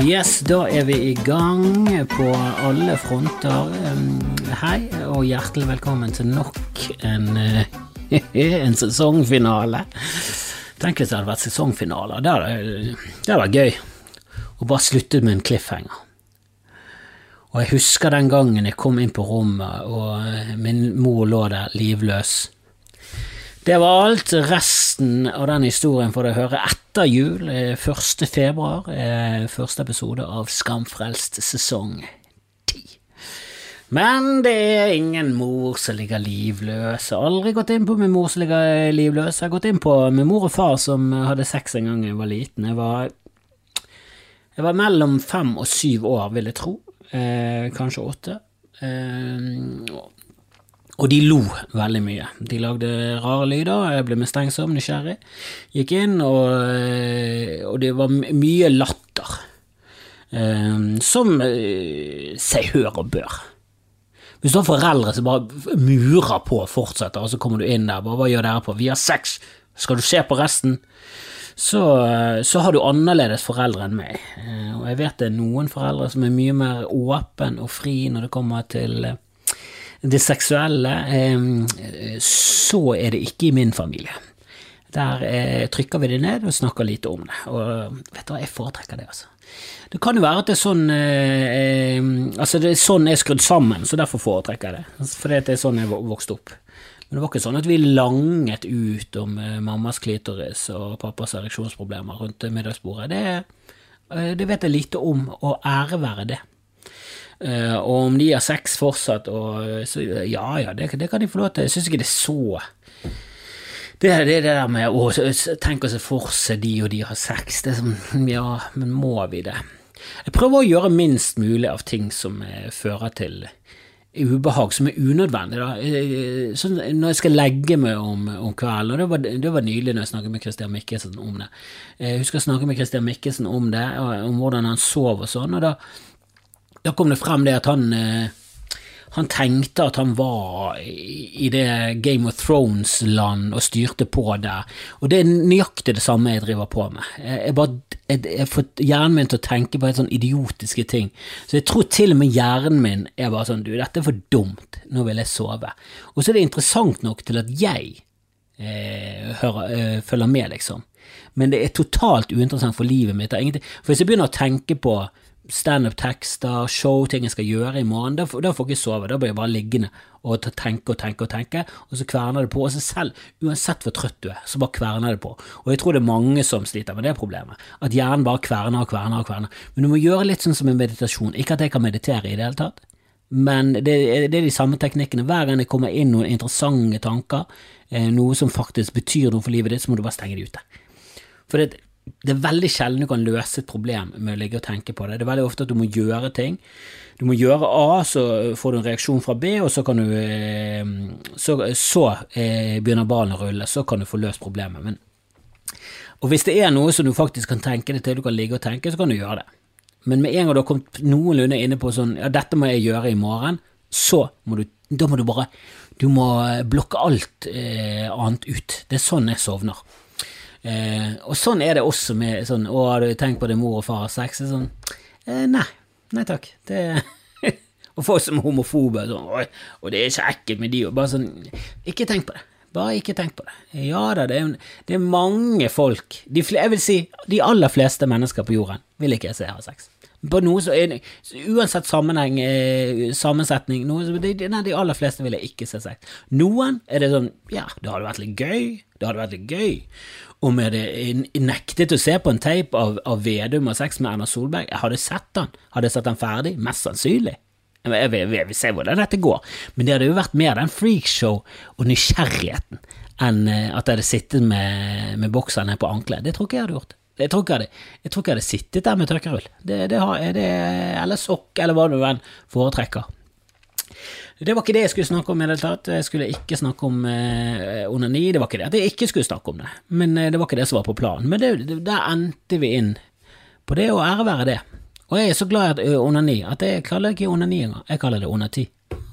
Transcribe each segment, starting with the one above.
Yes, da er vi i gang på alle fronter. Um, Hei, og hjertelig velkommen til nok en, eh, en sesongfinale. Tenk hvis det hadde vært sesongfinaler. Det hadde, vært gøy. Og bare sluttet med en cliffhanger. Og jeg husker den gangen jeg kom inn på rommet, og min mor lå der livløs. Det var alt. Resten av den historien får dere høre etter jul, eh, 1. februar. eh, Første episode av Skamfrelst sesong 10. Men det er ingen mor som ligger livløs. Jeg har aldri gått inn på min mor som ligger livløs. Jeg har gått inn på min mor og far som hadde sex en gang jeg var liten. Jeg var, jeg var mellom fem og syv år, vil jeg tro. Eh, kanskje åtte. Eh, og de lo veldig mye. De lagde rare lyder, jeg ble mistenksom, nysgjerrig. Gikk inn, og, eh, og det var mye latter. Um, som uh, seg hør og bør. Hvis du har foreldre som bare murer på og fortsetter, og så kommer du inn der, bare hva gjør dere på? Vi har sex, skal du se på resten? Så, så har du annerledes foreldre enn meg. Og jeg vet det er noen foreldre som er mye mer åpen og fri når det kommer til det seksuelle. Så er det ikke i min familie. Der eh, trykker vi det ned og snakker lite om det. Og vet du hva, jeg foretrekker det, altså. Det kan jo være at det er sånn eh, Altså, det er sånn jeg er skrudd sammen, så derfor foretrekker jeg det. Fordi det er sånn jeg vokste opp. Men det var ikke sånn at vi langet ut om eh, mammas klitoris og pappas ereksjonsproblemer rundt middagsbordet. Det, det vet jeg lite om, og ære være det. Eh, og om de har sex fortsatt, og så, ja ja, det, det kan de få lov til. Jeg syns ikke det er så det er det der med å tenke å se for seg de og de har sex, det er sånn, Ja, men må vi det? Jeg prøver å gjøre minst mulig av ting som eh, fører til ubehag, som er unødvendig. Eh, Sånn, når jeg skal legge meg om, om kvelden, og det var, det var nylig når jeg snakket med Christian Mikkelsen om det. Jeg husker jeg snakket med Christian Mikkelsen om det, om hvordan han sov og sånn, og da da kom det frem det at han eh, han tenkte at han var i det Game of Thrones-land og styrte på der, og det er nøyaktig det samme jeg driver på med. Jeg, har fått hjernen min til å tenke på helt sånn idiotiske ting, så jeg tror til og med hjernen min er bare sånn, du, dette er for dumt, nå vil jeg sove. Og så er det interessant nok til at jeg eh, hører, eh, følger med, liksom. Men det er totalt uinteressant for livet mitt. For hvis jeg begynner å tenke på standup-tekster, show, ting jeg skal gjøre i morgen, da, da får jeg ikke sove. Da blir jeg bare liggende og tenke og tenke og tenke, og så kverner det på. Og så selv, uansett hvor trøtt du er, så bare kverner det på. Og jeg tror det er mange som sliter med det problemet. At hjernen bare kverner og kverner og kverner. Men du må gjøre litt sånn som en meditasjon. Ikke at jeg kan meditere i det hele tatt. Men det, det er de samme teknikkene. Hver gang det kommer inn noen interessante tanker, eh, noe som faktisk betyr noe for livet ditt, så må du bare stenge det ute. For det, det er veldig sjelden du kan løse et problem med å ligge og tenke på det. Det er veldig ofte at du må gjøre ting. Du må gjøre A, så får du en reaksjon fra B, og så kan du eh, Så, så eh, begynner ballen å rulle, så kan du få løst problemet. Men, og hvis det er noe som du faktisk kan tenke deg til, du kan ligge og tenke, så kan du gjøre det. Men med en gang du har kommet noenlunde inne på sånn Ja, dette må jeg gjøre i morgen, så må du Da må du bare Du må blokke alt eh, annet ut. Det er sånn jeg sovner. Eh, og sånn er det også med sånn Å, har du tenkt på det mor og far har sex? Er Sånn, eh, nei. Nei takk. Det Og folk som er homofobe sånn, «Oi, Og det er så ekkelt med de og bare sånn Ikke tenk på det. Bare ikke tenk på det. Ja da, det er, det er mange folk de, Jeg vil si de aller fleste mennesker på jorden vil ikke jeg se ha sex. På noe så Uansett sammenheng, eh, sammensetning noe, så- de- Nei, de aller fleste vil jeg ikke se sex. Noen er det sånn Ja, det hadde vært litt gøy. Det hadde vært litt gøy. Om jeg hadde nektet å se på en tape av, av Vedum og sex med Erna Solberg, jeg hadde sett den. Hadde jeg sett den ferdig? Mest sannsynlig. Jeg, vil, jeg, vil se hvordan dette går, men det hadde jo vært mer den freakshow og nysgjerrigheten enn eh, at jeg hadde sittet med, med bokseren ned på anklet. Det tror ikke jeg hadde gjort. Jeg tror ikke jeg hadde, jeg tror ikke jeg hadde sittet der med tørkerull. Det, det har, det, eller sokk, eller hva du enn foretrekker. Det var ikke det jeg skulle snakke om i det hele tatt. Jeg skulle ikke snakke om eh, onani. Det var ikke det at jeg ikke skulle snakke om det, men eh, det var ikke det som var på planen. Men det, det, der endte vi inn på det, og ære være det. Og jeg er så glad i onani at jeg kaller det ikke onani engang, jeg kaller det onati.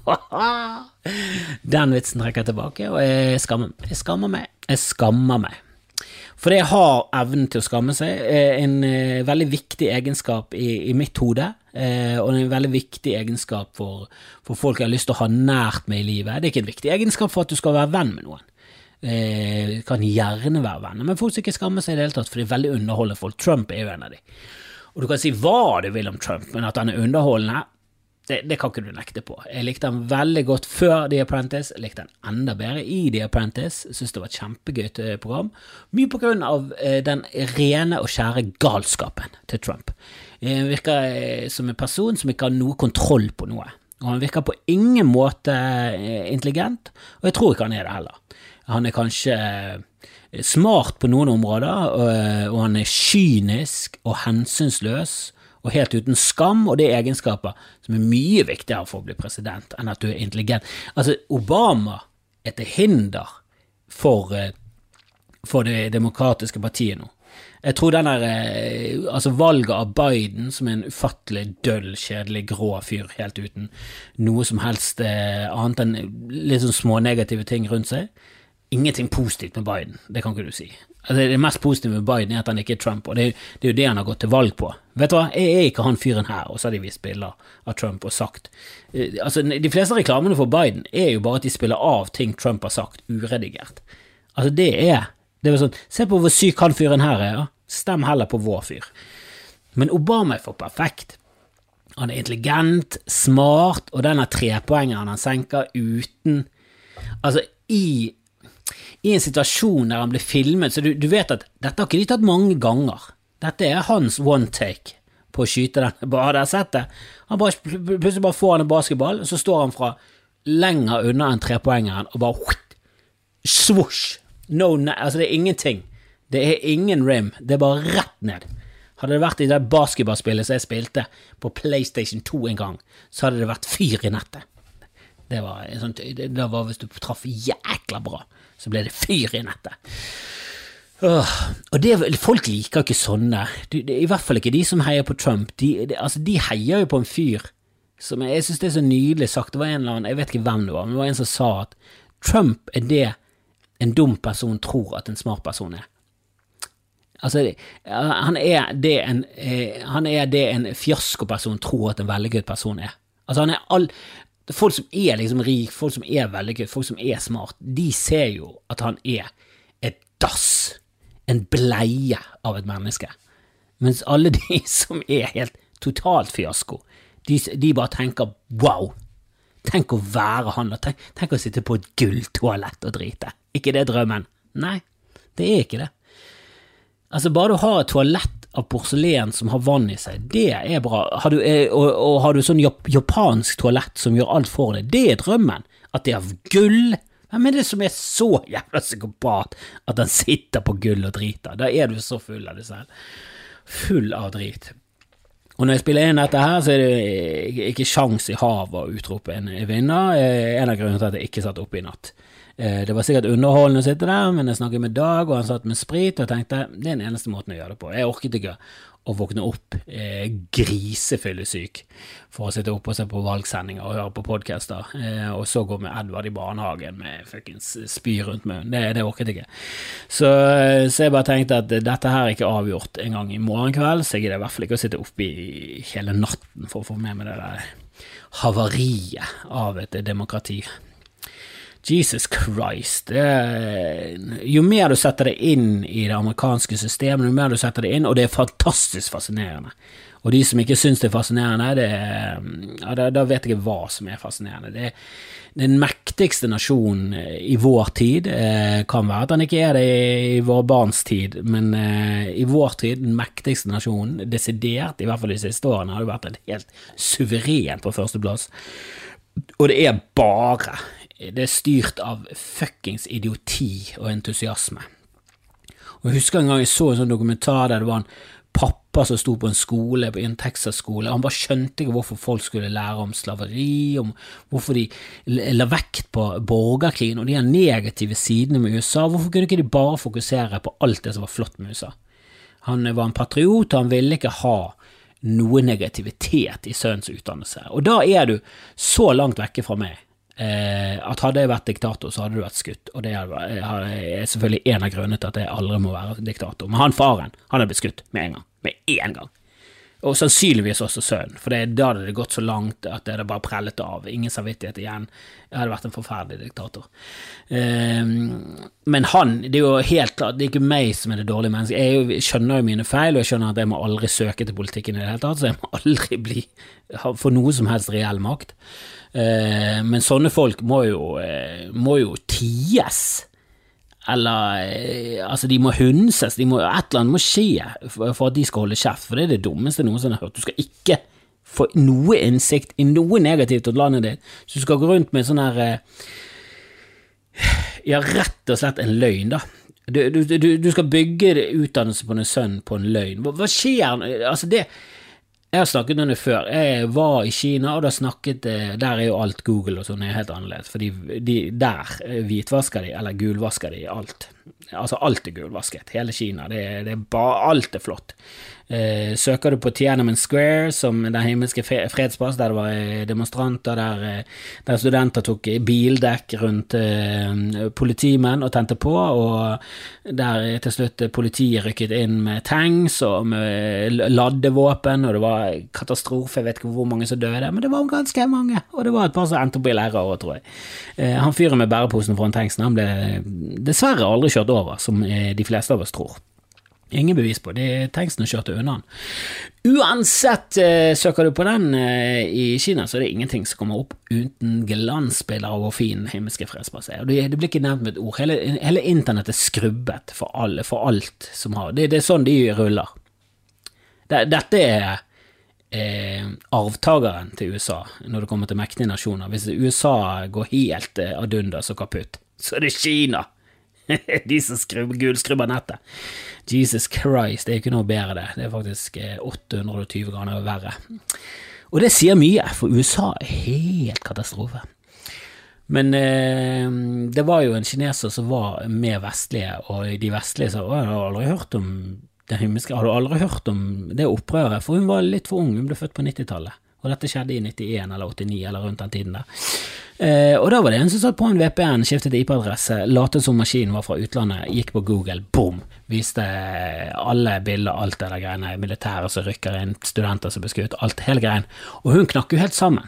Den vitsen trekker jeg tilbake, og jeg skammer, jeg skammer meg. Jeg skammer meg. For det har evnen til å skamme seg, en eh, veldig viktig egenskap i, i mitt hode. Eh, og en veldig viktig egenskap for, for, folk jeg har lyst til å ha nært med i livet. Det er ikke en viktig egenskap for at du skal være venn med noen. Eh, kan gjerne være venner, men folk som ikke skammer seg i det hele tatt, for det er veldig underholdende folk. Trump er jo en av de. Og du kan si hva du vil om Trump, men at han er underholdende, det, det, kan ikke du nekte på. Jeg likte han veldig godt før The Apprentice, jeg likte han enda bedre i The Apprentice. Syns det var et kjempegøyt eh, program. Mye på grunn av eh, den rene og skjære galskapen til Trump. Han eh, virker eh, som en person som ikke har noe kontroll på noe. Og han virker på ingen måte intelligent, og jeg tror ikke han er det heller. Han er kanskje smart på noen områder, og han er kynisk og hensynsløs og helt uten skam, og det er egenskaper som er mye viktigere for å bli president enn at du er intelligent. Altså, Obama er til hinder for, eh, for det demokratiske partiet nå. Jeg tror den der, eh, altså Valget av Biden, som er en ufattelig døll, kjedelig, grå fyr, helt uten noe som helst eh, annet enn litt sånn små negative ting rundt seg Ingenting positivt med Biden, det kan ikke du si. Altså, det mest positive med Biden er at han ikke er Trump, og det er, det er jo det han har gått til valg på. Vet du hva, jeg er ikke han fyren her, og så har de vist bilder av Trump og sagt eh, Altså, De fleste reklamene for Biden er jo bare at de spiller av ting Trump har sagt, uredigert. Altså, det er det er sånn, Se på hvor syk han fyren her er, ja. Stem heller på vår fyr. Men Obama er for perfekt. Han er intelligent, smart, og denne trepoengeren han senker uten Altså, i i en situasjon der han blir filmet, så du, du, vet at dette har ikke de tatt mange ganger. Dette er hans one take på å skyte den. Bare jeg sett det. Han bare, plutselig bare får han en basketball, og så står han fra lenger unna enn trepoengeren og bare Svosj! No, altså, det er ingenting. Det er ingen rim. Det er bare rett ned. Hadde det vært i det basketballspillet som jeg spilte på PlayStation 2 en gang, så hadde det vært fyr i nettet. Det var, sånt, det var hvis du traff jækla bra så ble det fyr i nettet. Åh, og det, Folk liker ikke sånne, I hvert fall ikke de som heier på Trump. De, de, altså, de heier jo på en fyr som Jeg synes det er så nydelig sagt. Det var en eller annen, Jeg vet ikke hvem det var, men det var en som sa at Trump er det en dum person tror at en smart person er. Altså, han er det en, eh, han er det en fiaskoperson tror at en vellykket person er. Altså, han er all, Folk som er liksom rik, folk som er vellykket, folk som er smart, de ser jo at han er et dass, en bleie av et menneske. Mens alle de som er helt totalt fiasko, de, de bare tenker wow, tenk å være han, og tenk, tenk å sitte på et gulltoalett og drite. ikke det drømmen? Nei, det er ikke det. Altså, bare du har et toalett av porselen som har vann i seg, det er bra. Har du, eh, og, og, har du sånn japansk toalett som gjør alt for deg, det er drømmen. At det er av gull. Hvem er det som er så jævla psykopat at han sitter på gull og driter? Da er du så full av det selv. Full av drit. Og når jeg spiller inn dette her, så er det ikke sjans i havet å utrope en vinner. Eh, en av grunnene til at jeg ikke satt oppe i natt. Eh, det var sikkert underholdende å sitte der, men jeg snakket med Dag, og han satt med sprit, og jeg tenkte det er den eneste måten å gjøre det på. Jeg orket ikke å våkne opp eh, grisefyllesyk for å sitte oppe og se på valgsendinger og høre på podcaster, eh, og så gå med Edvard i barnehagen med fuckings spy rundt munnen. Det, det orket jeg ikke. Så, eh, så, jeg bare tenkte at dette her er ikke avgjort en gang i morgen kveld, så jeg gidder i hvert fall ikke å sitte oppe i hele natten for å få med meg det der havariet av et demokrati. Jesus Christ. jo mer du setter det inn i det amerikanske systemet, jo mer du setter det inn, og det er fantastisk fascinerende. Og de som ikke syns det er fascinerende, det, ja, da, da, vet jeg ikke hva som er fascinerende. Det den mektigste nasjonen i vår tid. Eh, kan være at den ikke er det i våre barns tid, men eh, i vår tid, den mektigste nasjonen, desidert, i hvert fall de siste årene, har det vært en helt suveren på førsteplass. Og det er bare det er styrt av fuckings idioti og entusiasme. Og Jeg husker en gang jeg så en sånn dokumentar der det var en pappa som sto på en skole, på en Texas-skole. Han bare skjønte ikke hvorfor folk skulle lære om slaveri, om hvorfor de la vekt på borgerkrigen og de negative sidene med USA. Hvorfor kunne ikke de bare fokusere på alt det som var flott med USA? Han var en patriot, og han ville ikke ha noe negativitet i sønnens utdannelse. Og da er du så langt vekke fra meg at hadde jeg vært diktator, så hadde du vært skutt. Og det er selvfølgelig en av grunnene til at jeg aldri må være diktator. Men han faren, han er blitt skutt med en gang. Med en gang. Og sannsynligvis også sønnen, for det, da hadde det gått så langt at det hadde bare prellet av. Ingen samvittighet igjen. Jeg hadde vært en forferdelig diktator. Um, men han, det er jo helt klart, det er ikke meg som er det dårlige mennesket. Jeg, skjønner jo mine feil, og jeg skjønner at jeg må aldri søke til politikken i det hele tatt, så jeg må aldri bli, få noe som helst reell makt. Uh, men sånne folk må jo, uh, må jo ties eller eh, Altså, de må hunses, de må, et eller annet må skje for, at de skal holde kjeft, for det er det dummeste noensinne har hørt. Du skal ikke få noe innsikt i noe negativt om landet ditt, så du skal gå rundt med sånn her eh, Ja, rett og slett en løgn, da. Du, du, du, du skal bygge utdannelse på en sønn på en løgn. Hva, hva skjer? Altså, det jeg har snakket om det før. Jeg var i Kina, og da snakket eh, Der er jo alt Google og sånn helt annerledes, for de, der eh, hvitvasker de, eller gulvasker de, alt. Altså, alt er gulvasket. Hele Kina. Det, det er bare Alt er flott. Eh, søker du på Tiananmen Square, som den himmelske fredsplass, der det var eh, demonstranter, der, eh, der studenter tok bildekk rundt eh, politimenn og tente på, og der til slutt politiet rykket inn med tanks og med laddevåpen og det var katastrofe, jeg vet ikke hvor mange som døde, men det var ganske mange, og det var et par som endte opp i lærer òg, tror jeg. Eh, han fyren med bæreposen foran tanksen, han ble dessverre aldri kjørt over, som de fleste av oss tror. Ingen bevis på det. Tanksen kjørte unna den. Uansett, eh, søker du på den eh, i Kina, så er det ingenting som kommer opp uten glansbilder av hvor fin himmelske fredsplass er. Det blir ikke nevnt med et ord. Hele, hele internett er skrubbet for, alle, for alt som har det, det er sånn de ruller. Dette er eh, arvtakeren til USA når det kommer til mektige nasjoner. Hvis USA går helt eh, ad undas og kaputt, så er det Kina! de som gulskrubber nettet. Jesus Christ, det er ikke noe bedre, det. Det er faktisk 820 eh, ganger verre. Og det sier mye, for USA er helt katastrofe. Men eh, det var jo en kineser som var mer vestlige, og de vestlige sa at har aldri hørt om den himmelske Har du aldri hørt om det opprøret? For hun var litt for ung, hun ble født på 90-tallet. Og dette skjedde i 91 eller 89 eller rundt den tiden der. Eh, og da var det en som satt på en VPN, skiftet IP-adresse, lot som maskinen var fra utlandet, gikk på Google, boom, viste alle bilder, alt det der greiene, militære som rykker inn, studenter som blir skutt, alt, hele greien. Og hun knakk jo helt sammen.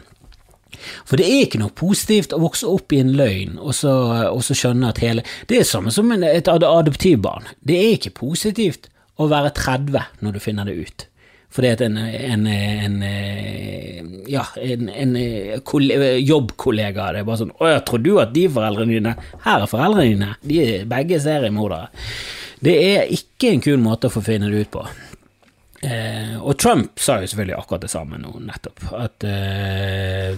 For det er ikke noe positivt å vokse opp i en løgn og så, og så skjønne at hele Det er samme som et adoptivbarn. Det er ikke positivt å være 30 når du finner det ut. Fordi at en, en, en, ja, en, jobbkollega det er bare sånn 'Å ja, tror du at de foreldrene dine Her er foreldrene dine. De er begge seriemordere.' Det er ikke en kul måte å få finne det ut på. Eh, og Trump sa jo selvfølgelig akkurat det samme nå, nettopp. At eh,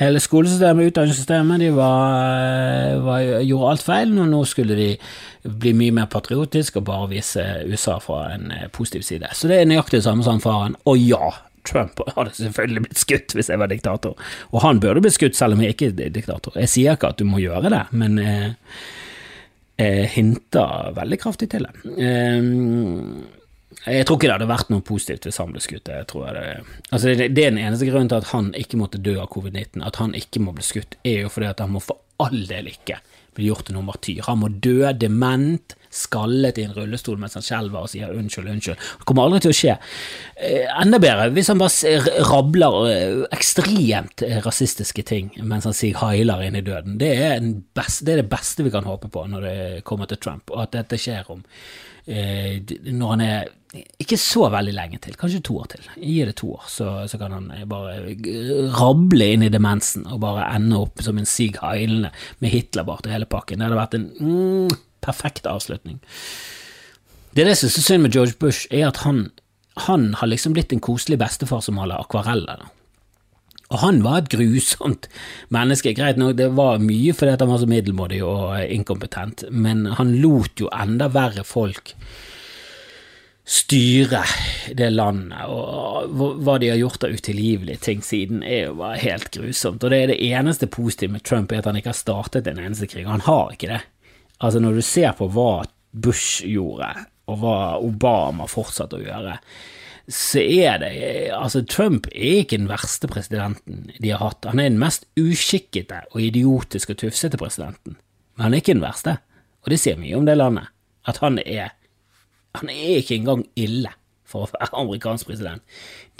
hele skolesystemet, utdanningssystemet, de var, var, gjorde alt feil, og nå skulle de bli mye mer patriotisk og bare vise USA fra en eh, positiv side. Så det er nøyaktig det samme som faren. Og ja, Trump hadde selvfølgelig blitt skutt hvis jeg var diktator, og han burde blitt skutt selv om jeg ikke er diktator. Jeg sier ikke at du må gjøre det, men eh, jeg hinter veldig kraftig til det. Eh, jeg tror ikke det hadde vært noe positivt hvis han ble skutt. Jeg tror det, altså det, det, er den eneste grunnen til at han ikke måtte dø av covid-19. At han ikke må bli skutt, er jo fordi at han må for all del ikke bli gjort til noen martyr. Han må dø dement, skallet i en rullestol mens han skjelver og sier unnskyld, unnskyld. Det kommer aldri til å skje. Eh, enda bedre hvis han bare rabler eh, ekstremt rasistiske ting mens han sier hailer inn i døden. Det er, best, det er, det beste vi kan håpe på når det kommer til Trump, og at dette skjer om eh, når han er ikke så veldig lenge til, kanskje to år til. Gi det to år, så, så, kan han bare rable inn i demensen og bare ende opp som en Sig Heilende med Hitlerbart og hele pakken. Det hadde vært en mm, perfekt avslutning. Det er det som er synd med George Bush, er at han, han har liksom blitt en koselig bestefar som maler akvareller. Og han var et grusomt menneske. Greit nok, det var mye fordi han var så middelmådig og inkompetent, men han lot jo enda verre folk styre det landet, og hva de har gjort av utilgivelige ting siden, er jo bare helt grusomt. Og det er det eneste positive med Trump, er at han ikke har startet en eneste krig. Han har ikke det. Altså, når du ser på hva Bush gjorde, og hva Obama fortsatte å gjøre, så er det Altså, Trump er ikke den verste presidenten de har hatt. Han er den mest uskikkete og idiotiske og tufsete presidenten. Men han er ikke den verste, og det sier mye om det landet. At han er Han er ikke engang ille for å være amerikansk president.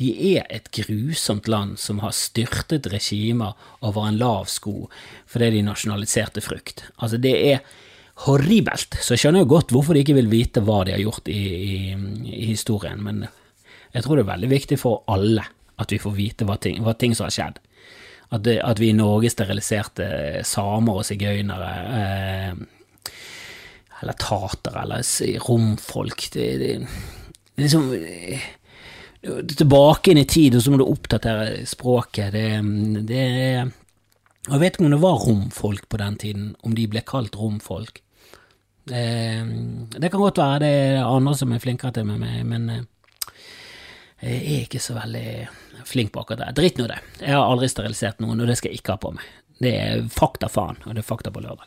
De er et grusomt land som har styrtet regimer over en lav sko fordi de nasjonaliserte frukt. Altså, det er horribelt, så jeg skjønner jo godt hvorfor de ikke vil vite hva de har gjort i, i, i historien, men jeg tror det er veldig viktig for alle at vi får vite hva ting, hva ting som har skjedd. At, det, at, vi i Norge steriliserte samer og sigøynere, eh, eller tatere, eller romfolk. Det, det, det liksom eh, Tilbake inn i tid, og så må du oppdatere språket. Det, det Jeg vet ikke om det var romfolk på den tiden, om de ble kalt romfolk. Det, det kan godt være det er andre som er flinkere til meg, men eh, jeg er ikke så veldig flink på akkurat det. Dritt nå det. Jeg har aldri sterilisert noen, og det skal jeg ikke ha på meg. Det er fakta faen, og det er fakta på lørdag.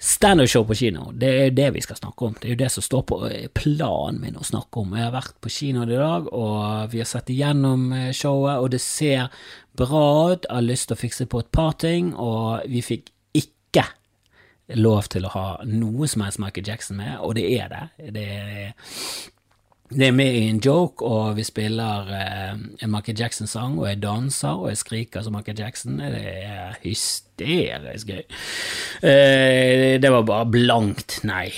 Standup-show på kino, det er det vi skal snakke om. Det er jo det som står på planen min å snakke om. Jeg har vært på kino i dag, og vi har sett igjennom eh, showet, og det ser bra ut. Jeg har lyst til å fikse på et par ting, og vi fikk ikke lov til å ha noe som helst Michael Jackson med, og det er det. Det er det er med i en joke, og vi spiller eh, en Michael Jackson-sang, og jeg danser og jeg skriker som Michael Jackson. Det er hysterisk gøy. Eh, det var bare blankt nei.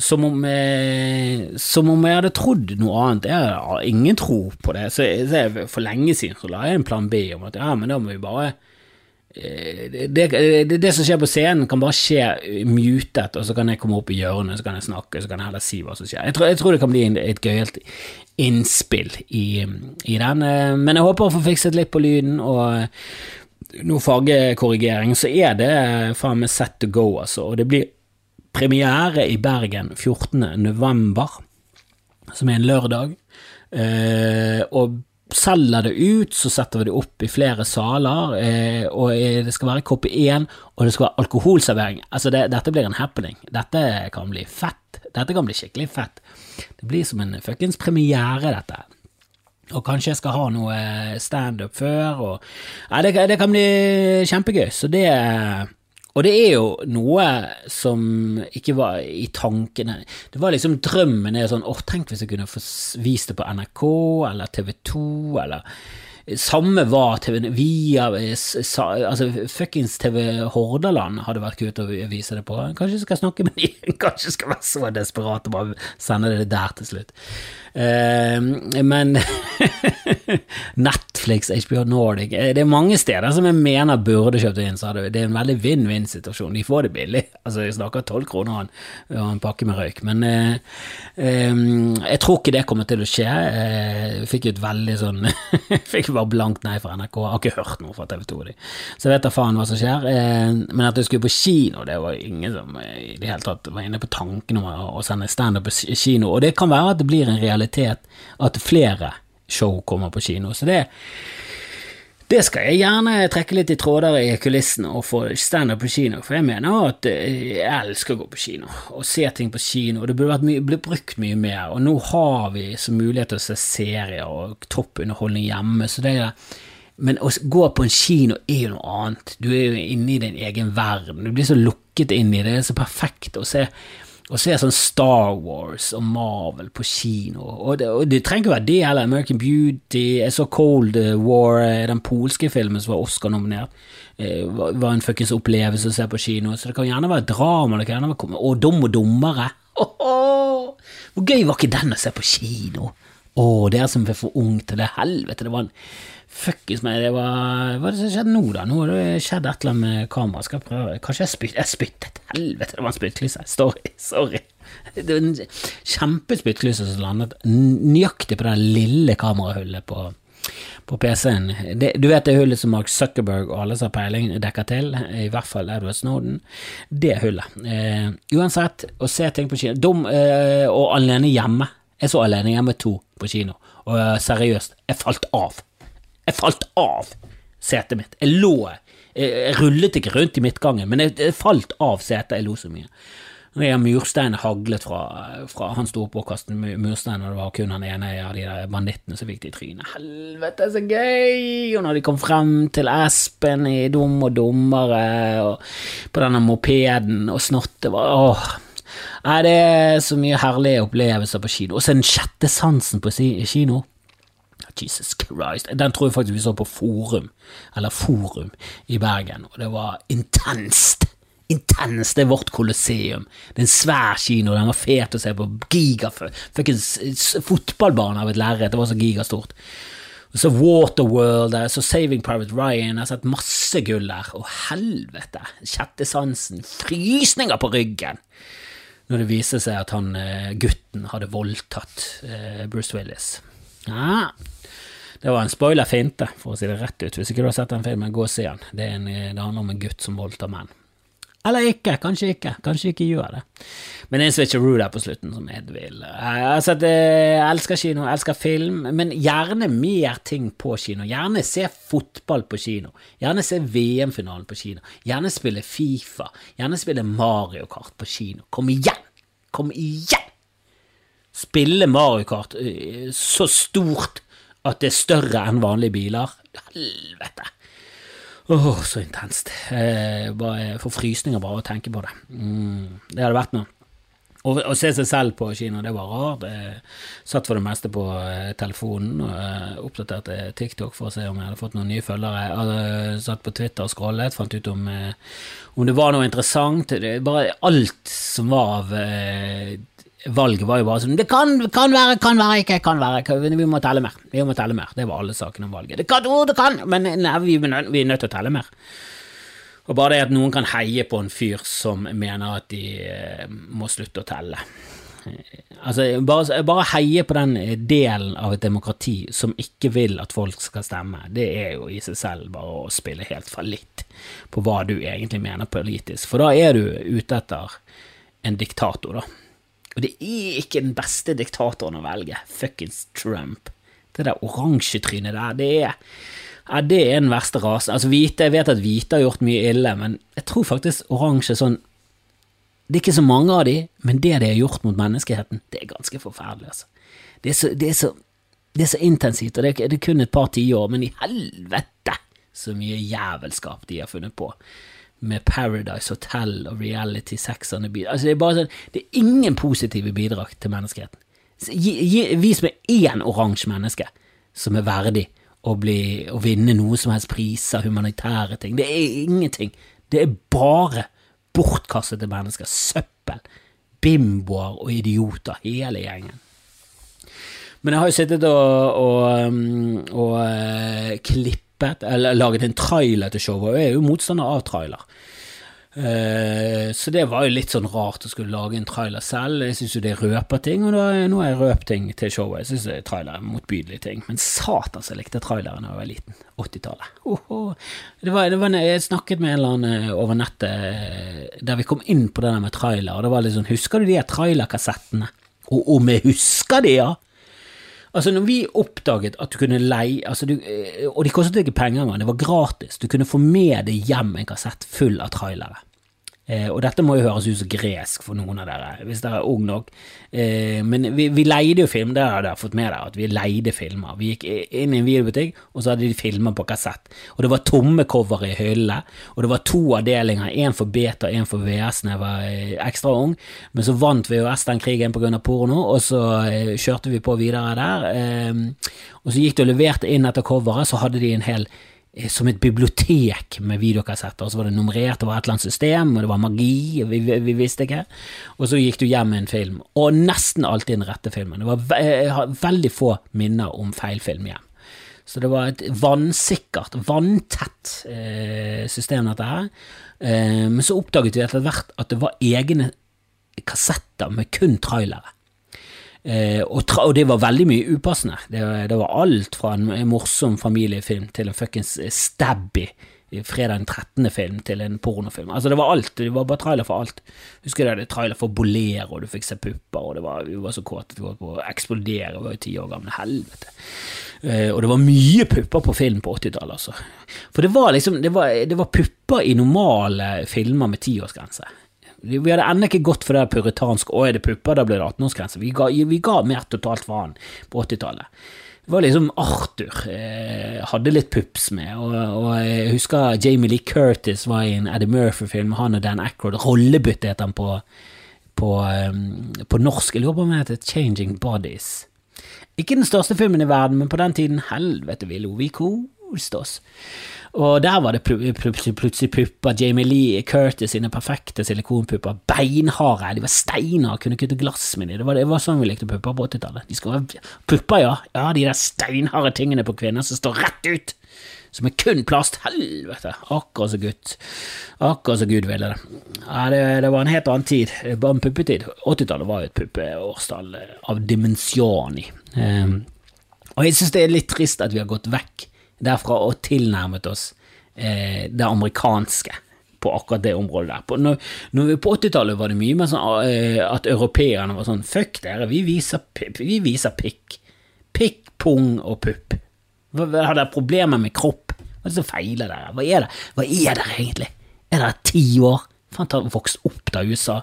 Som om, eh, som om, jeg hadde trodd noe annet. Jeg har ingen tro på det. Så, så For lenge siden så la jeg en plan B om at ja, men da må vi bare det, det, det, som skjer på scenen, kan bare skje mutet, og så kan jeg komme opp i hjørnet, så kan jeg snakke, så kan jeg heller si hva som skjer. Jeg tror, jeg tror det kan bli et gøyalt innspill i, i, den, eh, men jeg håper å få fikset litt på lyden og noe fargekorrigering, så er det faen meg set to go, altså. Og det blir premiere i Bergen 14. november, som er en lørdag. Uh, og selger det ut, så setter vi det opp i flere saler, eh, og det skal være KP1, og det skal være alkoholservering. Altså, det, dette blir en happening. Dette kan bli fett. Dette kan bli skikkelig fett. Det blir som en fuckings premiere, dette. Og kanskje jeg skal ha noe standup før, og Nei, det, det, kan bli kjempegøy. Så det og det er jo noe som ikke var i tankene Det var liksom drømmen er sånn åh, tenk hvis jeg kunne få vist det på NRK eller TV 2 eller samme var TV via altså Fuckings TV Hordaland hadde vært kult å vise det på. Kanskje jeg skal snakke med dem, kanskje jeg skal være så desperat og bare sende det der til slutt. Uh, men Netflix, HBO Nordic eh, Det er mange steder som jeg mener burde kjøpt inn. Så det er en veldig vinn-vinn-situasjon. De får det billig. Altså, Jeg snakker tolv kroner og en pakke med røyk. Men um, jeg tror ikke det kommer til å skje. Jeg fikk et veldig sånn Fikk bare blankt nei fra NRK. Jeg har ikke hørt noe fra TV 2. Så jeg vet da faen hva som skjer. men at jeg skulle på kino, det var ingen som i det hele tatt var inne på tanken om å sende standup på kino. Og det kan være at det blir en realitet realitet at flere show kommer på kino. Så det, det skal jeg gjerne trekke litt i tråder i kulissene og få standup på kino, for jeg mener at jeg elsker å gå på kino og se ting på kino, det burde vært mye, blitt brukt mye mer, og nå har vi så mulighet til å se serier og toppunderholdning hjemme, så det er men å gå på en kino er jo noe annet. Du er jo inne i din egen verden. Du blir så lukket inn i det. Det er så perfekt å se å se sånn Star Wars og Marvel på kino. Og det, og det trenger ikke være det heller. American Beauty. Jeg så Cold War, den polske filmen som var Oscar-nominert. Eh, var en fuckings opplevelse å se på kino. Så det kan gjerne være drama. det kan gjerne være Og Dum og dummere. Oh, oh. Hvor gøy var ikke den å se på kino? Å, oh, dere som er for ung til det. Helvete, det var en Fuckings meg, det var Hva er det som skjedde nå, da? Nå har det skjedd et eller annet med kameraet. Skal jeg prøve Kanskje jeg spyttet Jeg spyttet. Helvete, det var en spyttklyse. Sorry. Sorry. Det var en kjempespyttklyse som landet nøyaktig på det lille kamerahullet på, på PC-en. Du vet det hullet som Mark Zuckerberg og alle som har peiling dekker til, i hvert fall Edward Snowden. Det hullet. Eh, uansett, å se ting på kino Dum eh, og Alene hjemme. Jeg så Alene hjemme to på kino, og uh, seriøst, jeg falt av. Jeg falt av setet mitt. Jeg lå Jeg rullet ikke rundt i midtgangen, men jeg, jeg falt av setet. Jeg lo så mye. De mursteiner haglet fra, fra Han sto oppe og kastet murstein, og det var kun han ene av de der bandittene som fikk det i trynet. Helvete, så gøy! Og når de kom frem til Espen i Dum og dummere, og på denne mopeden, og snottet var Åh. Nei, det er så mye herlige opplevelser på kino. Og så den sjette sansen på kino. Jesus Christ. Den tror jeg faktisk vi så på Forum, eller Forum, i Bergen, og det var intenst intenst. Det er vårt kolosseum. Det er en svær kino. Den var fet å se på. Giga Fuckings fotballbane av et lerret. Det var så gigastort. Og så Waterworld, så Saving Private Ryan. Jeg har sett masse gull der. Å, helvete! Sjette sansen. Frysninger på ryggen! Når det viste seg at han eh, gutten hadde voldtatt eh, Bruce Willis. Ja, det var en spoiler-finte, for å si det rett ut. Hvis ikke du har sett den filmen, gå og se den. Det, en, det handler om en gutt som voldtar menn. Eller ikke, kanskje ikke. Kanskje ikke gjør det. Men det er en switcheroo der på slutten som Ed vil. Altså, jeg elsker kino, elsker film, men gjerne mer ting på kino. Gjerne se fotball på kino. Gjerne se VM-finalen på kino. Gjerne spille Fifa. Gjerne spille Mario Kart på kino. Kom igjen! Kom igjen! Spille Mario Kart eh, så stort at det er større enn vanlige biler. Helvete! Åh, oh, så intenst. Jeg bare får frysninger bare av å tenke på det. Mm, det hadde vært noe. Å se seg selv på kino, det var rart. Jeg satt for det meste på eh, telefonen og eh, oppdaterte TikTok for å se om jeg hadde fått noen nye følgere. Jeg hadde satt på Twitter og scrollet, fant ut om, eh, om det var noe interessant. Bare alt som var av valget var jo bare sånn Det kan, kan være, kan være, ikke kan være. Vi må telle mer. Vi må telle mer. Det var alle sakene om valget. Det kan, oh, det kan, men nei, vi, er nødt til å telle mer. Og bare det at noen kan heie på en fyr som mener at de eh, må slutte å telle. Altså, bare, bare heie på den delen av et demokrati som ikke vil at folk skal stemme, det er jo i seg selv bare å spille helt fallitt på hva du egentlig mener politisk, for da er du ute etter en diktator, da. Og det er ikke den beste diktatoren å velge. Fuckings Trump. Det der oransjetrynet der, det er ja, det er den verste rasen. Altså, hvite, Jeg vet at hvite har gjort mye ille, men jeg tror faktisk oransje sånn Det er ikke så mange av de, men det de har gjort mot menneskeheten, det er ganske forferdelig, altså. Det er så, det er så, det er så intensivt, og det er, det er kun et par tiår, men i helvete så mye jævelskap de har funnet på med Paradise Hotel og Reality Sex on. Altså, det sånn, det er ingen positive bidrag til menneskeheten. vis meg én oransje menneske som er verdig å, bli, å vinne noe som helst priser, humanitære ting. Det er ingenting. Det er bare bortkastede mennesker. Søppel. Bimboer og idioter, hele gjengen. Men jeg har jo sittet og, og, um, og, og uh, klippet klippet, eller laget en trailer til showet, og jeg er jo motstander av trailer. Uh, så det var jo litt sånn rart å skulle lage en trailer selv. Jeg syns jo det røper ting, og da, nå har jeg røpt ting til showet. Jeg syns trailer er motbydelige ting. Men satan så jeg likte traileren da jeg var liten. 80-tallet. Oh, oh. Det var, det var, jeg snakket med en eller annen over nettet eh, der vi kom inn på det der med trailer, og det var litt sånn Husker du de trailerkassettene? Og om jeg husker de, ja! Altså, når vi oppdaget at du kunne leie altså du, eh, Og de kostet ikke penger engang, det var gratis. Du kunne få med deg hjem en kassett full av trailere. Eh, og dette må jo høres ut som gresk for noen av dere, hvis dere er ung nok. Eh, men vi, vi, leide jo film, det har dere fått med dere, at vi leide filmer. Vi gikk inn i en videobutikk, og så hadde de filmer på kassett. Og det var tomme cover i hyllene, og det var to avdelinger, én for beta, én for VS da jeg var eh, ekstra ung. Men så vant VHS den krigen pga. porno, og så eh, kjørte vi på videre der. Eh, og så gikk de og leverte inn etter coveret, så hadde de en hel som et bibliotek med videokassetter. Og så var det nummerert, det var et eller annet system, og det var magi, vi, vi, vi, visste ikke. Og så gikk du hjem med en film, og nesten alltid den rette filmen. Det var ve har veldig få minner om feil film hjem. Så det var et vannsikkert, vanntett eh, system, dette her. Eh, men så oppdaget vi etter hvert at det var egne kassetter med kun trailere. Eh, og, og, det var veldig mye upassende. Det, det, var alt fra en morsom familiefilm til en fuckings stabby fredag den 13. film til en pornofilm. Altså, det var alt. Det var bare trailer for alt. Husker du det? det Trailer for Bolero, du fikk se pupper, og det var, vi var så kåte på å eksplodere. Vi var jo ti år gamle. Helvete. Eh, og det var mye pupper på film på 80-tallet, altså. For det var liksom det var, det var pupper i normale filmer med tiårsgrense. Vi hadde ennå ikke gått for det puritanske 'å, er det pupper, da blir det 18-årsgrense'. Vi, vi, ga mer totalt faen på 80-tallet. Det var liksom Arthur eh, hadde litt pups med, og, og, jeg husker Jamie Lee Curtis var i en Eddie Murphy-film, han og Dan Ackroyd. Rollebytte het han på, på, um, på norsk. Jeg lurer på om det heter Changing Bodies. Ikke den største filmen i verden, men på den tiden, helvete, vi lo. Vi koste oss. Og der var det plutselig pupper. Jamie Lee Curtis sine perfekte silikonpupper. Beinharde. De var steinharde, kunne kutte glass med dem. Det, det, var sånn vi likte pupper på 80-tallet. De pupper, ja. Ja, de der steinharde tingene på kvinner som står rett ut. Som er kun plast. Helvete. Akkurat så gutt. Akkurat så Gud ville det. Ja, det, det var en helt annen tid. Bare en puppetid. 80-tallet var jo et puppeårstall av dimensjoni. Um, og jeg synes det er litt trist at vi har gått vekk derfra og tilnærmet oss eh, det amerikanske på akkurat det området der. På, når, når på 80-tallet var det mye mer sånn eh, at europeerne var sånn Fuck dere, vi viser, vi viser pikk. Pikk, pung og pupp. Har dere problemer med kropp? Hva er det som feiler dere? Hva er det Hva er dere egentlig? Er dere ti år? Faen, har vokst opp da USA.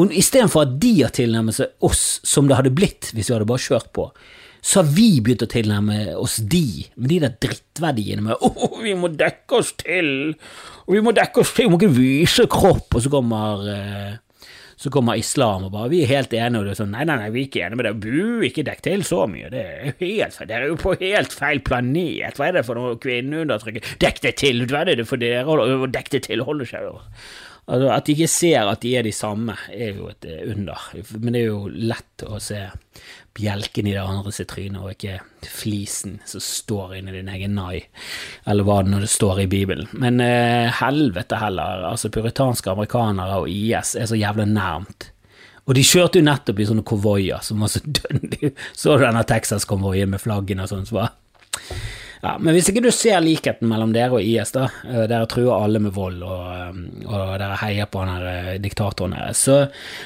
Og istedenfor at de har tilnærmet seg oss som det hadde blitt hvis vi hadde bare kjørt på, så har vi begynt å tilnærme oss de, med de der drittverdiene med 'Å, oh, vi må dekke oss til', og 'vi må dekke oss til', vi må ikke vise kropp', og så kommer eh, så kommer islam og bare 'vi er helt enige', og det er sånn 'nei, nei, nei, vi er ikke enige med det', bu, ikke dekk til så mye, det er helt feil, dere er jo på helt feil planet, hva er det for noe kvinneundertrykk, dekk det til, hva er det for dere, og dekk det til, holder seg. Altså, at de ikke ser at de er de samme, er jo et eh, under, men det er jo lett å se bjelken i det andre sitt tryne, og ikke flisen som står inni din egen nai, eller hva det nå står i Bibelen. Men eh, helvete heller, altså puritanske amerikanere og IS er så jævla nærmt. Og de kjørte jo nettopp i sånne konvoier som var så dønn. Så du denne Texas-konvoien med flaggene og sånn, så ja, men hvis ikke du ser likheten mellom dere og IS, da, eh, dere truer alle med vold og, eh, og dere heier på han her eh, diktatoren deres, så,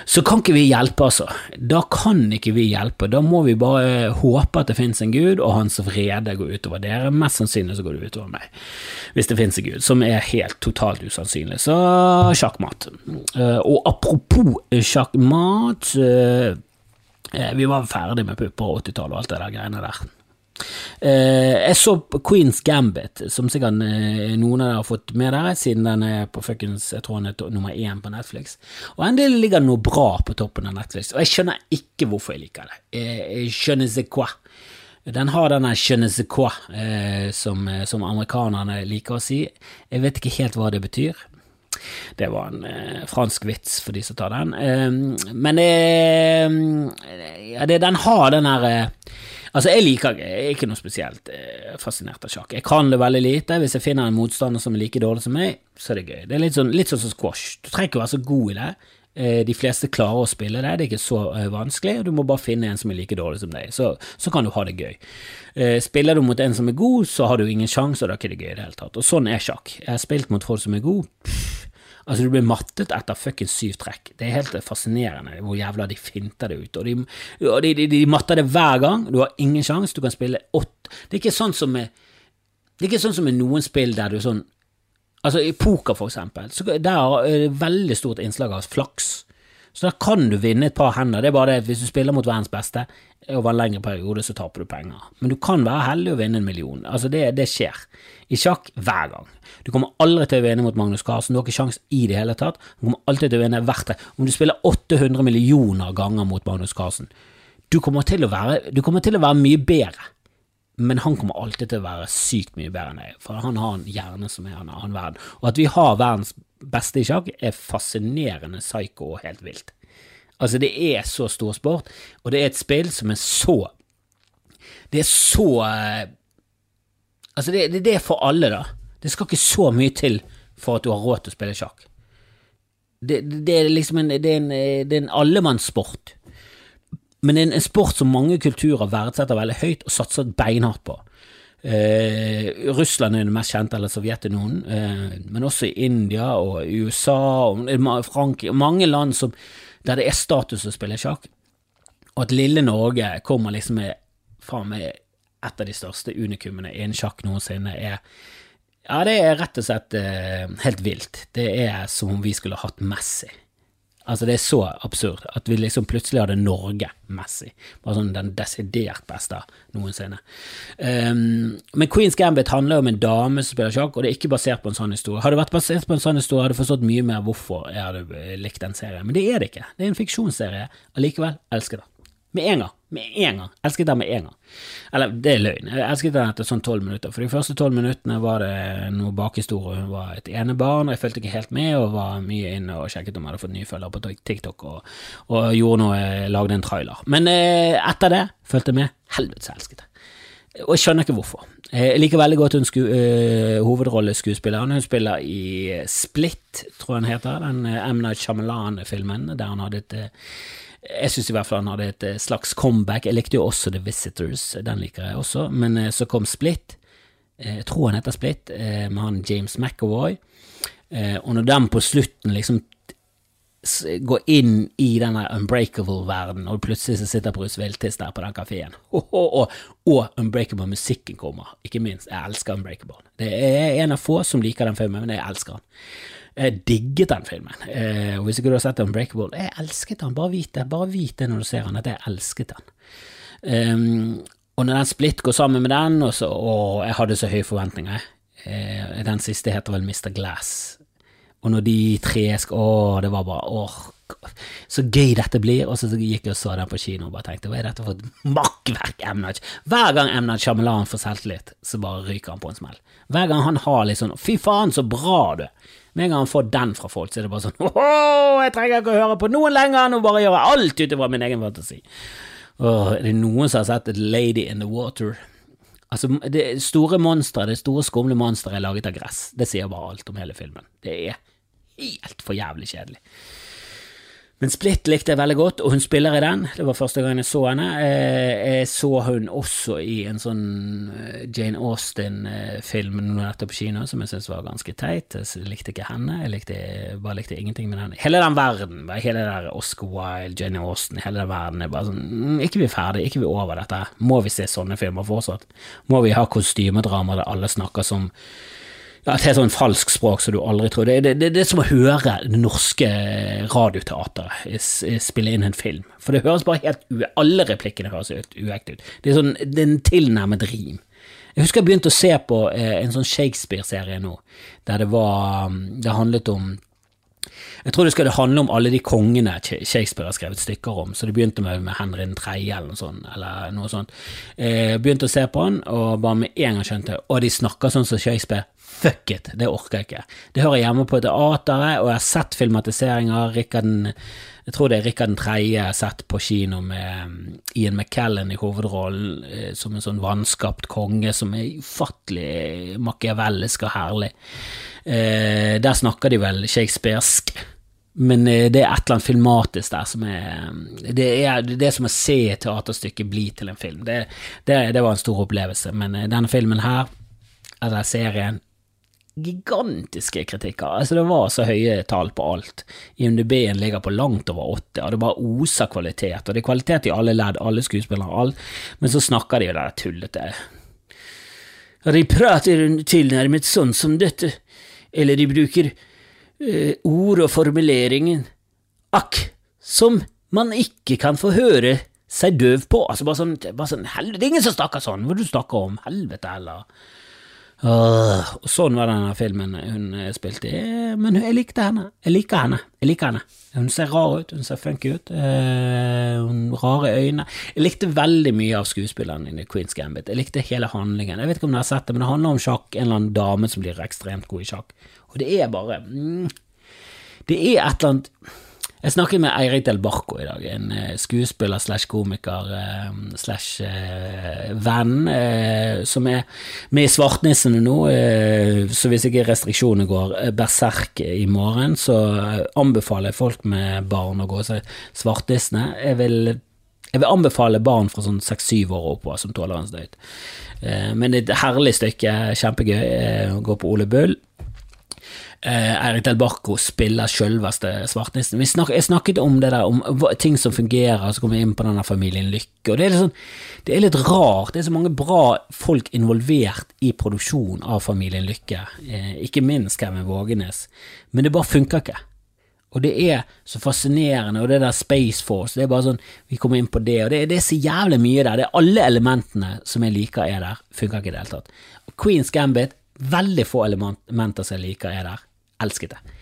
så, kan ikke vi hjelpe, altså. Da kan ikke vi hjelpe. Da må vi bare håpe at det finnes en gud, og hans vrede går utover dere. Mest sannsynlig så går det utover meg, hvis det finnes en gud, som er helt totalt usannsynlig. Så sjakkmat. Og apropos sjakkmat, vi var ferdig med pupper og 80-tallet og alt det der greiene der. Eh, jeg så Queens Gambit, som sikkert uh, noen av dere har fått med dere, siden den er på fuckings Jeg tror den er nummer én på Netflix. Og en del ligger noe bra på toppen av Netflix, og jeg skjønner ikke hvorfor jeg liker det. Jeg skjønner sais quoi Den har denne je ne sais quoi, uh, som, som, amerikanerne liker å si. Jeg vet ikke helt hva det betyr. Det var en eh, fransk vits for de som tar den. Eh, men ja, det, den har den her Altså, jeg liker jeg er ikke noe spesielt eh, fascinert av sjakk. Jeg kan det veldig lite. Hvis jeg finner en motstander som er like dårlig som meg, så er det gøy. Det er litt sånn, litt sånn som squash. Du trenger ikke være så god i det. Eh, de fleste klarer å spille det, det er ikke så eh, vanskelig, og du må bare finne en som er like dårlig som deg, så, så kan du ha det gøy. Spiller du mot en som er god, så har du ingen sjanse, og da er det ikke gøy i det hele tatt. Og sånn er sjakk. Jeg har spilt mot folk som er gode. Pff, Altså, du blir mattet etter fuckings syv trekk. Det er helt fascinerende hvor jævla de finter det ut. Og de, de, de, de matter det hver gang. Du har ingen sjanse. Du kan spille åtte Det er ikke sånn som med Det er ikke sånn som med noen spill der du sånn Altså, i poker, for eksempel, så der er det veldig stort innslag av flaks. Så da kan du vinne et par hender. Det er bare det at hvis du spiller mot verdens beste over en lengre periode, så taper du penger. Men du kan være heldig og vinne en million. Altså, det, det skjer. I sjakk hver gang. Du kommer aldri til å vinne mot Magnus Carlsen, du har ikke sjans i det hele tatt. Du kommer alltid til å vinne hvert Om du spiller 800 millioner ganger mot Magnus Carlsen, du kommer til å være, til å være mye bedre. Men han kommer alltid til å være sykt mye bedre enn deg, for han har en hjerne som er en annen verden. Og at vi har verdens beste i sjakk, er fascinerende psycho og helt vilt. Altså, det er så stor sport, og det er et spill som er så Det er så eh, Altså, det, det, det er for alle, da. Det skal ikke så mye til for at du har råd til å spille sjakk. Det, det er liksom en, det er en, det er en allemannssport. Men det er en sport som mange kulturer verdsetter veldig høyt og satser beinhardt på. Eh, Russland er det mest kjente, eller Sovjetunionen, eh, men også i India og USA og Frankrike mange land som, der det er status å spille sjakk. Og at lille Norge kommer liksom med, faen meg et av de største unikumene innen sjakk noensinne, er ja, det er rett og slett eh, helt vilt. Det er som om vi skulle hatt Messi. Altså, det er så absurd at vi liksom plutselig hadde Norge Messi. Bare sånn den desidert beste noensinne. Um, men Queens Gambit handler om en dame som spiller sjakk, og det er ikke basert på en sånn historie. Hadde det vært basert på en sånn historie, hadde jeg forstått mye mer hvorfor jeg hadde likt den serien. Men det er det ikke. Det er en fiksjonsserie. Allikevel elsker det. Med en gang. Med en gang. Elsket den med en gang. Eller, det er løgn. Jeg elsket den etter sånn tolv minutter. For de første tolv minuttene var det noe bakhistorie. Hun var et enebarn, og jeg fulgte ikke helt med, og var mye inne og sjekket om jeg hadde fått nye følgere på TikTok, og, og, gjorde noe, lagde en trailer. Men eh, etter det fulgte jeg med. Helvetes elsket jeg. Og jeg skjønner ikke hvorfor. Jeg liker veldig godt hun sku, uh, hovedrolleskuespilleren. Hun spiller i Split, tror jeg han heter, den uh, M. Night Shyamalan-filmen, der han hadde et uh, jeg syns i hvert fall han hadde et eh, slags comeback. Jeg likte jo også The Visitors, den liker jeg også. Men eh, så kom Split, eh, jeg tror han heter Split, med han James McAvoy. Og når den på slutten liksom går inn i denne Unbreakable-verdenen, og plutselig så sitter Bruce Wiltis der på den kafeen, og, og, og, Unbreakable-musikken kommer, ikke minst. Jeg elsker Unbreakable. Det er en av få som liker den filmen, men jeg elsker den. Jeg digget den filmen. Eh, og hvis ikke du har sett Unbreakable, jeg elsket den. Bare vit det. Bare vit det når du ser den, at jeg elsket den. Um, og når den Split går sammen med den, og så, og jeg hadde så høye forventninger. Eh, den siste heter vel Mr. Glass. Og når de tre skal Å, det var bare åh, så gøy dette blir. Og så gikk jeg og så den på kino og bare tenkte hva er dette for et makkverk, M. Hver gang M. Shamelan får selvtillit, så bare ryker han på en smell. Hver gang han har litt sånn fy faen, så bra du med en gang han får den fra folk, så er det bare sånn Åh, jeg trenger ikke å høre på noen lenger, nå bare gjør jeg alt ut ifra min egen fantasi. Åh, er det noen som har sett et Lady in the Water? Altså, det store monstre, det store skumle monsteret er laget av gress. Det sier bare alt om hele filmen. Det er helt for jævlig kjedelig. Men Split likte jeg veldig godt, og hun spiller i den. Det var første gang jeg så henne. Eh, jeg så hun også i en sånn eh, Jane Austen-film nettopp på kino, som jeg syntes var ganske teit. Jeg likte ikke henne, jeg likte, bare likte ingenting med den. Hele den verden, hele der Oscar Wilde, Jane Austen, hele den verden er bare sånn mm, Ikke vi ferdig, ikke vi over dette. Må vi se sånne filmer fortsatt? Må vi ha kostymedrama der alle snakker som ja, et helt sånn falsk språk som du aldri tror. Det, det, det, det er som å høre det norske radioteateret spille inn en film. For det høres bare helt u... Alle replikkene høres uekte ut. Det er, sånn, det er en tilnærmet rim. Jeg husker jeg begynte å se på eh, en sånn Shakespeare-serie nå, der det var Det handlet om jeg tror det skulle handle om alle de kongene Shakespeare har skrevet stykker om, så det begynte med, med Henry 3. eller noe sånt. Eller noe sånt. Jeg begynte å se på han, og bare med en gang skjønte Og de snakker sånn som Shakespeare. Fuck it, det orker jeg ikke. Det hører hjemme på teateret, og jeg har sett filmatiseringer. Rikard jeg tror det er Rikard 3. jeg har sett på kino med um, Ian McKellen i hovedrollen eh, som en sånn vanskapt konge som er ufattelig machiavellisk og herlig. Eh, der snakker de vel shakespearsk, men eh, det er et eller annet filmatisk der som er um, Det er det er som å se et teaterstykke bli til en film. Det, det, det var en stor opplevelse, men denne filmen her, eller serien, gigantiske kritikker. Altså, det var så høye tall på alt. IMDb-en ligger på langt over 80, og det bare oser kvalitet. Og det er kvalitet i alle ledd, alle skuespillere, alt. Men så snakker de jo det tullete. De prater tilnærmet sånn som dette, eller de bruker uh, ord og formuleringen akk, som man ikke kan få høre seg døv på. Altså bare sånn, bare sånn helvete, det er ingen som snakker sånn, hva du snakker om, helvete heller. Og sånn var denne filmen hun eh, spilte i, men jeg likte henne. Jeg liker henne. Jeg liker henne. Hun ser rar ut, hun ser funky ut. Uh, hun rare øyne. Jeg likte veldig mye av skuespilleren i Queen's Gambit. Jeg likte hele handlingen. Jeg vet ikke om dere har sett det, men det handler om sjakk. En eller annen dame som blir ekstremt god i sjakk. Og det er bare mm, Det er et eller annet jeg snakket med Eirik Del Barco i dag, en eh, skuespiller slash komiker eh, slash eh, venn som er med i Svartnissene nå. Så hvis ikke restriksjonene går berserk i morgen, så anbefaler jeg folk med barn å gå og se Svartnissene. Jeg vil jeg vil anbefale barn fra sånn seks-syv år oppover som tåler en støyt. Men det er et herlig stykke, kjempegøy. å Gå på Ole Bull Eirik Del Barco spiller sjølveste svartnissen. Vi snak, jeg snakket om det der, om ting som fungerer, så kommer vi inn på denne familien Lykke. og det er, sånn, det er litt rart. Det er så mange bra folk involvert i produksjon av Familien Lykke, eh, ikke minst Kevin Vågenes, men det bare funker ikke. Og det er så fascinerende, og det der Space Force, det er bare sånn, vi kommer inn på det, og det, det er så jævlig mye der. Det er alle elementene som jeg liker er der, funker ikke i det hele tatt. Queens Gambit, veldig få elementer som jeg liker er der. Elsket det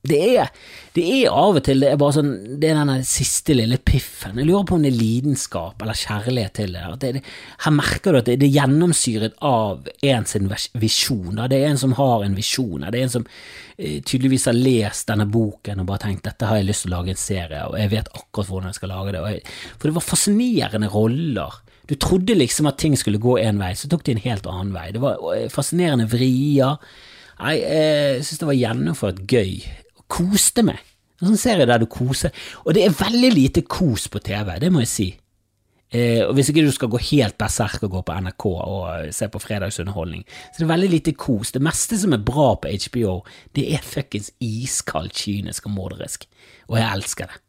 det er, det er av og til det er bare sånn Det er den siste lille piffen. Jeg lurer på om det er lidenskap eller kjærlighet til det. det, det her merker du at det, er gjennomsyret av en sin visjon. Da. Det er en som har en visjon. Det er en som eh, tydeligvis har lest denne boken og bare tenkt dette har jeg lyst til å lage en serie og jeg vet akkurat hvordan jeg skal lage det. Jeg, for det var fascinerende roller. Du trodde liksom at ting skulle gå en vei, så tok de en helt annen vei. Det var eh, fascinerende vrier. Jeg, jeg syns det var gjennomført gøy koste meg. En sånn serie der du koser. Og det er veldig lite kos på TV, det må jeg si. Eh, og Hvis ikke du skal gå helt berserk og gå på NRK og se på fredagsunderholdning, så det er veldig lite kos. Det meste som er bra på HBO, det er fuckings iskaldt, kynisk og morderisk. Og jeg elsker det.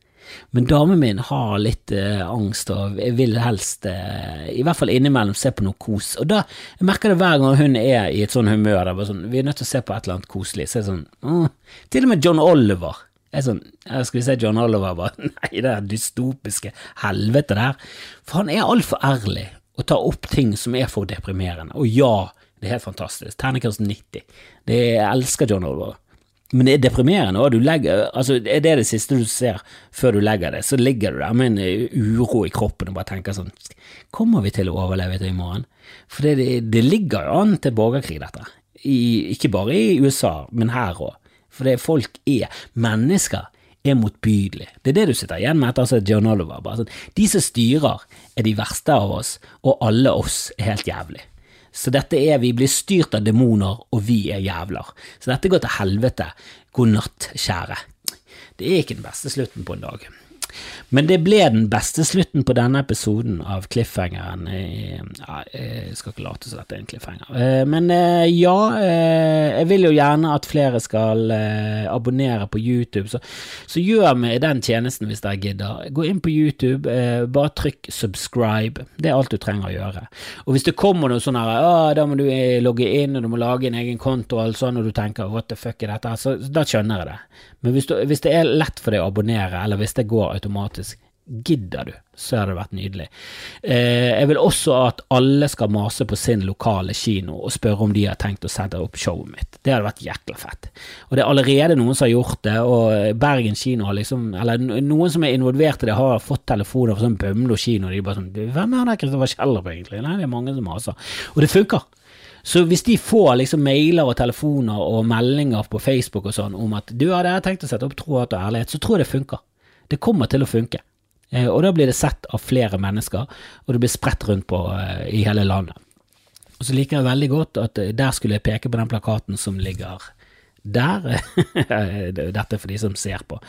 Men damen min har litt eh, angst og vil helst, eh, i hvert fall innimellom, se på noe kos. Og da jeg merker det hver gang hun er i et sånn humør der, sånn, vi er nødt til å se på et eller annet koselig. Så er det sånn, åh, Til og med John Oliver. Jeg er sånn, Skal vi se John Oliver? Bare, nei, det er dystopiske helvete der. For han er altfor ærlig og tar opp ting som er for deprimerende. Og ja, det er helt fantastisk. Terningkast 90. Det, jeg elsker John Oliver. Men det er deprimerende òg. Altså, er det det siste du ser før du legger det, så ligger du der med en eh, uro i kroppen og bare tenker sånn Kommer vi til å overleve det i morgen? For det, det ligger jo an til borgerkrig, dette. I, ikke bare i USA, men her òg. For det folk er Mennesker er motbydelige. Det er det du sitter igjen med etter altså John Oliver. Bare sånn, de som styrer, er de verste av oss, og alle oss er helt jævlig. Så dette er vi blir styrt av demoner, og vi er jævler. Så dette går til helvete. God natt, kjære. Det er ikke den beste slutten på en dag. Men det ble den beste slutten på denne episoden av Cliffhangeren. Ja, jeg skal ikke late som dette er en cliffhanger. Eh, men eh, ja, eh, jeg vil jo gjerne at flere skal abonnere på YouTube, så, så gjør meg den tjenesten hvis dere gidder. Gå inn på YouTube, bare trykk subscribe. Det er alt du trenger å gjøre. Og hvis det kommer noe sånn her, da må du logge inn, og du må lage en egen konto og alt sånt, og du tenker what the fuck er dette, så da skjønner jeg det. Men hvis, du, hvis, det er lett for deg å abonnere, eller hvis det går automatisk, gidder du, så hadde det vært nydelig. Eh, jeg vil også at alle skal mase på sin lokale kino og spørre om de har tenkt å sette opp showet mitt. Det hadde vært jækla fett. Og det er allerede noen som har gjort det, og Bergen kino har liksom Eller noen som er involvert i det, har fått telefoner fra sånn Bømlo kino, og de er bare sånn Hvem er det Kristoffer Kjeller egentlig? Nei, det er mange som maser. Og det funker. Så hvis de får liksom mailer og telefoner og meldinger på Facebook og sånn om at du hadde tenkt å sette opp tro, hat og ærlighet, så tror jeg det funker. Det kommer til å funke. Eh, og da blir det sett av flere mennesker, og det blir spredt rundt på eh, i hele landet. Og så liker jeg veldig godt at eh, der skulle jeg peke på den plakaten som ligger der. Dette er for de som ser på.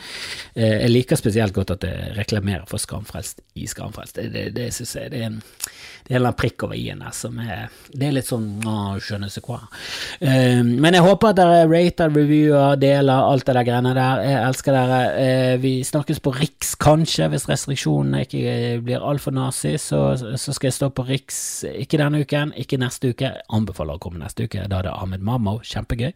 Jeg liker spesielt godt at det reklamerer for Skamfrelst i Skamfrelst. Det, det, det synes jeg det er en det er en prikk over i-en der som er Det er litt sånn å, skjønne seg hva. Men jeg håper at dere rater, reviewer, deler alt det der greiene der. Jeg elsker dere. Uh, vi snakkes på Riks, kanskje, hvis restriksjonene ikke eh, blir altfor nazi. Så, så, skal jeg stå på Riks, ikke denne uken, ikke neste uke. Jeg anbefaler å komme neste uke. Da er det Ahmed Mammo, kjempegøy.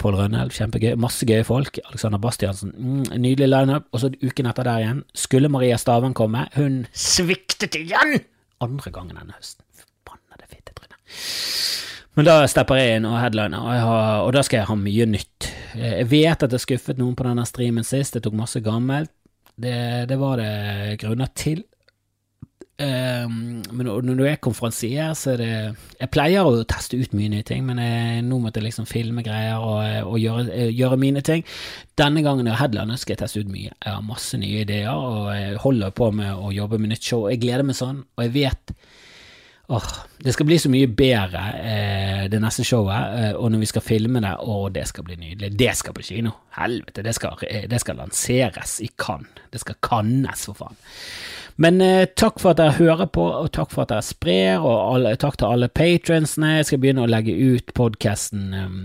Pål Rønnelv, kjempegøy. Masse gøye folk. Alexander Bastiansen, mm, nydelig lineup. Og så uken etter der igjen. Skulle Maria Staven komme? Hun sviktet igjen! andre gangen denne høsten. Forbannede fittetryne. Men da stepper jeg inn og headliner, og, har, og, da skal jeg ha mye nytt. Jeg vet at jeg skuffet noen på denne streamen sist, jeg tok masse gammelt. Det, det var det grunner til. Um, men når du er konferansier, så er det Jeg pleier å teste ut mye nye ting, men jeg, nå måtte jeg liksom filme greier og, og gjøre, gjøre, mine ting. Denne gangen jeg headliner, skal jeg teste ut mye. Jeg har masse nye ideer, og jeg holder på med å jobbe med nytt show. Jeg gleder meg sånn, og jeg vet åh, Det skal bli så mye bedre eh, det neste showet, eh, og når vi skal filme det, å, det skal bli nydelig. Det skal på kino. Helvete, det skal, det skal lanseres i Cannes. Det skal kannes, for faen. Men eh, takk for at dere hører på, og takk for at dere sprer, og alle, takk til alle patronsene. Jeg skal begynne å legge ut podkasten um,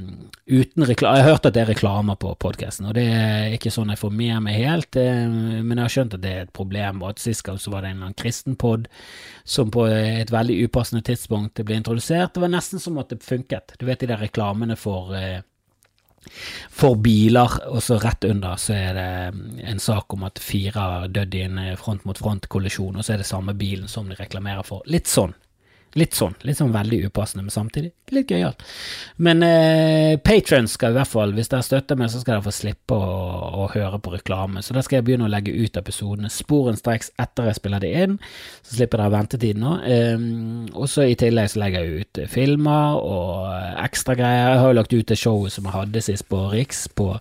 uten reklame. Jeg har hørt at det er reklamer på podkasten, og det er ikke sånn jeg får med meg helt, eh, men jeg har skjønt at det er et problem, og at sist gang så var det en eller annen kristenpod som på et veldig upassende tidspunkt ble introdusert. Det var nesten som at det funket. Du vet de der reklamene for uh, for biler, og så rett under så er det en sak om at fire har dødd i en front-mot-front-kollisjon, og så er det samme bilen som de reklamerer for. Litt sånn. Litt sånn. Litt sånn veldig upassende, men samtidig litt gøyalt. Men eh, patrons skal i hvert fall, hvis dere støtter meg, så skal dere få slippe å, å, høre på reklame. Så da skal jeg begynne å legge ut episodene sporenstreks etter jeg spiller det inn. Så slipper dere ventetid nå. Eh, og så i tillegg så legger jeg ut filmer og ekstra greier. Jeg har jo lagt ut det showet som jeg hadde sist på Riks, på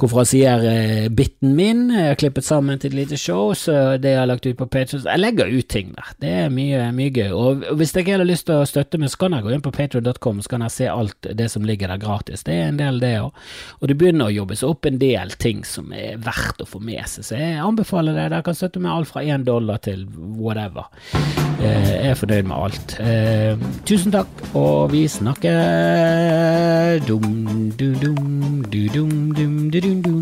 konferansierbiten min. Jeg har klippet sammen til et lite show, så det jeg har lagt ut på patrons Jeg legger ut ting der. Det er mye, mye gøy. Og hvis hvis dere har lyst til å støtte meg, så kan dere gå inn på patreon.com, så kan dere se alt det som ligger der gratis. Det er en del, det òg. Og det begynner å jobbes opp en del ting som er verdt å få med seg, så jeg anbefaler det. Dere kan støtte meg alt fra én dollar til whatever. Eh, jeg er fornøyd med alt. Eh, tusen takk, og vi snakker dum, du, dum, du, dum, dum, du, dum, dum, du, du, dum.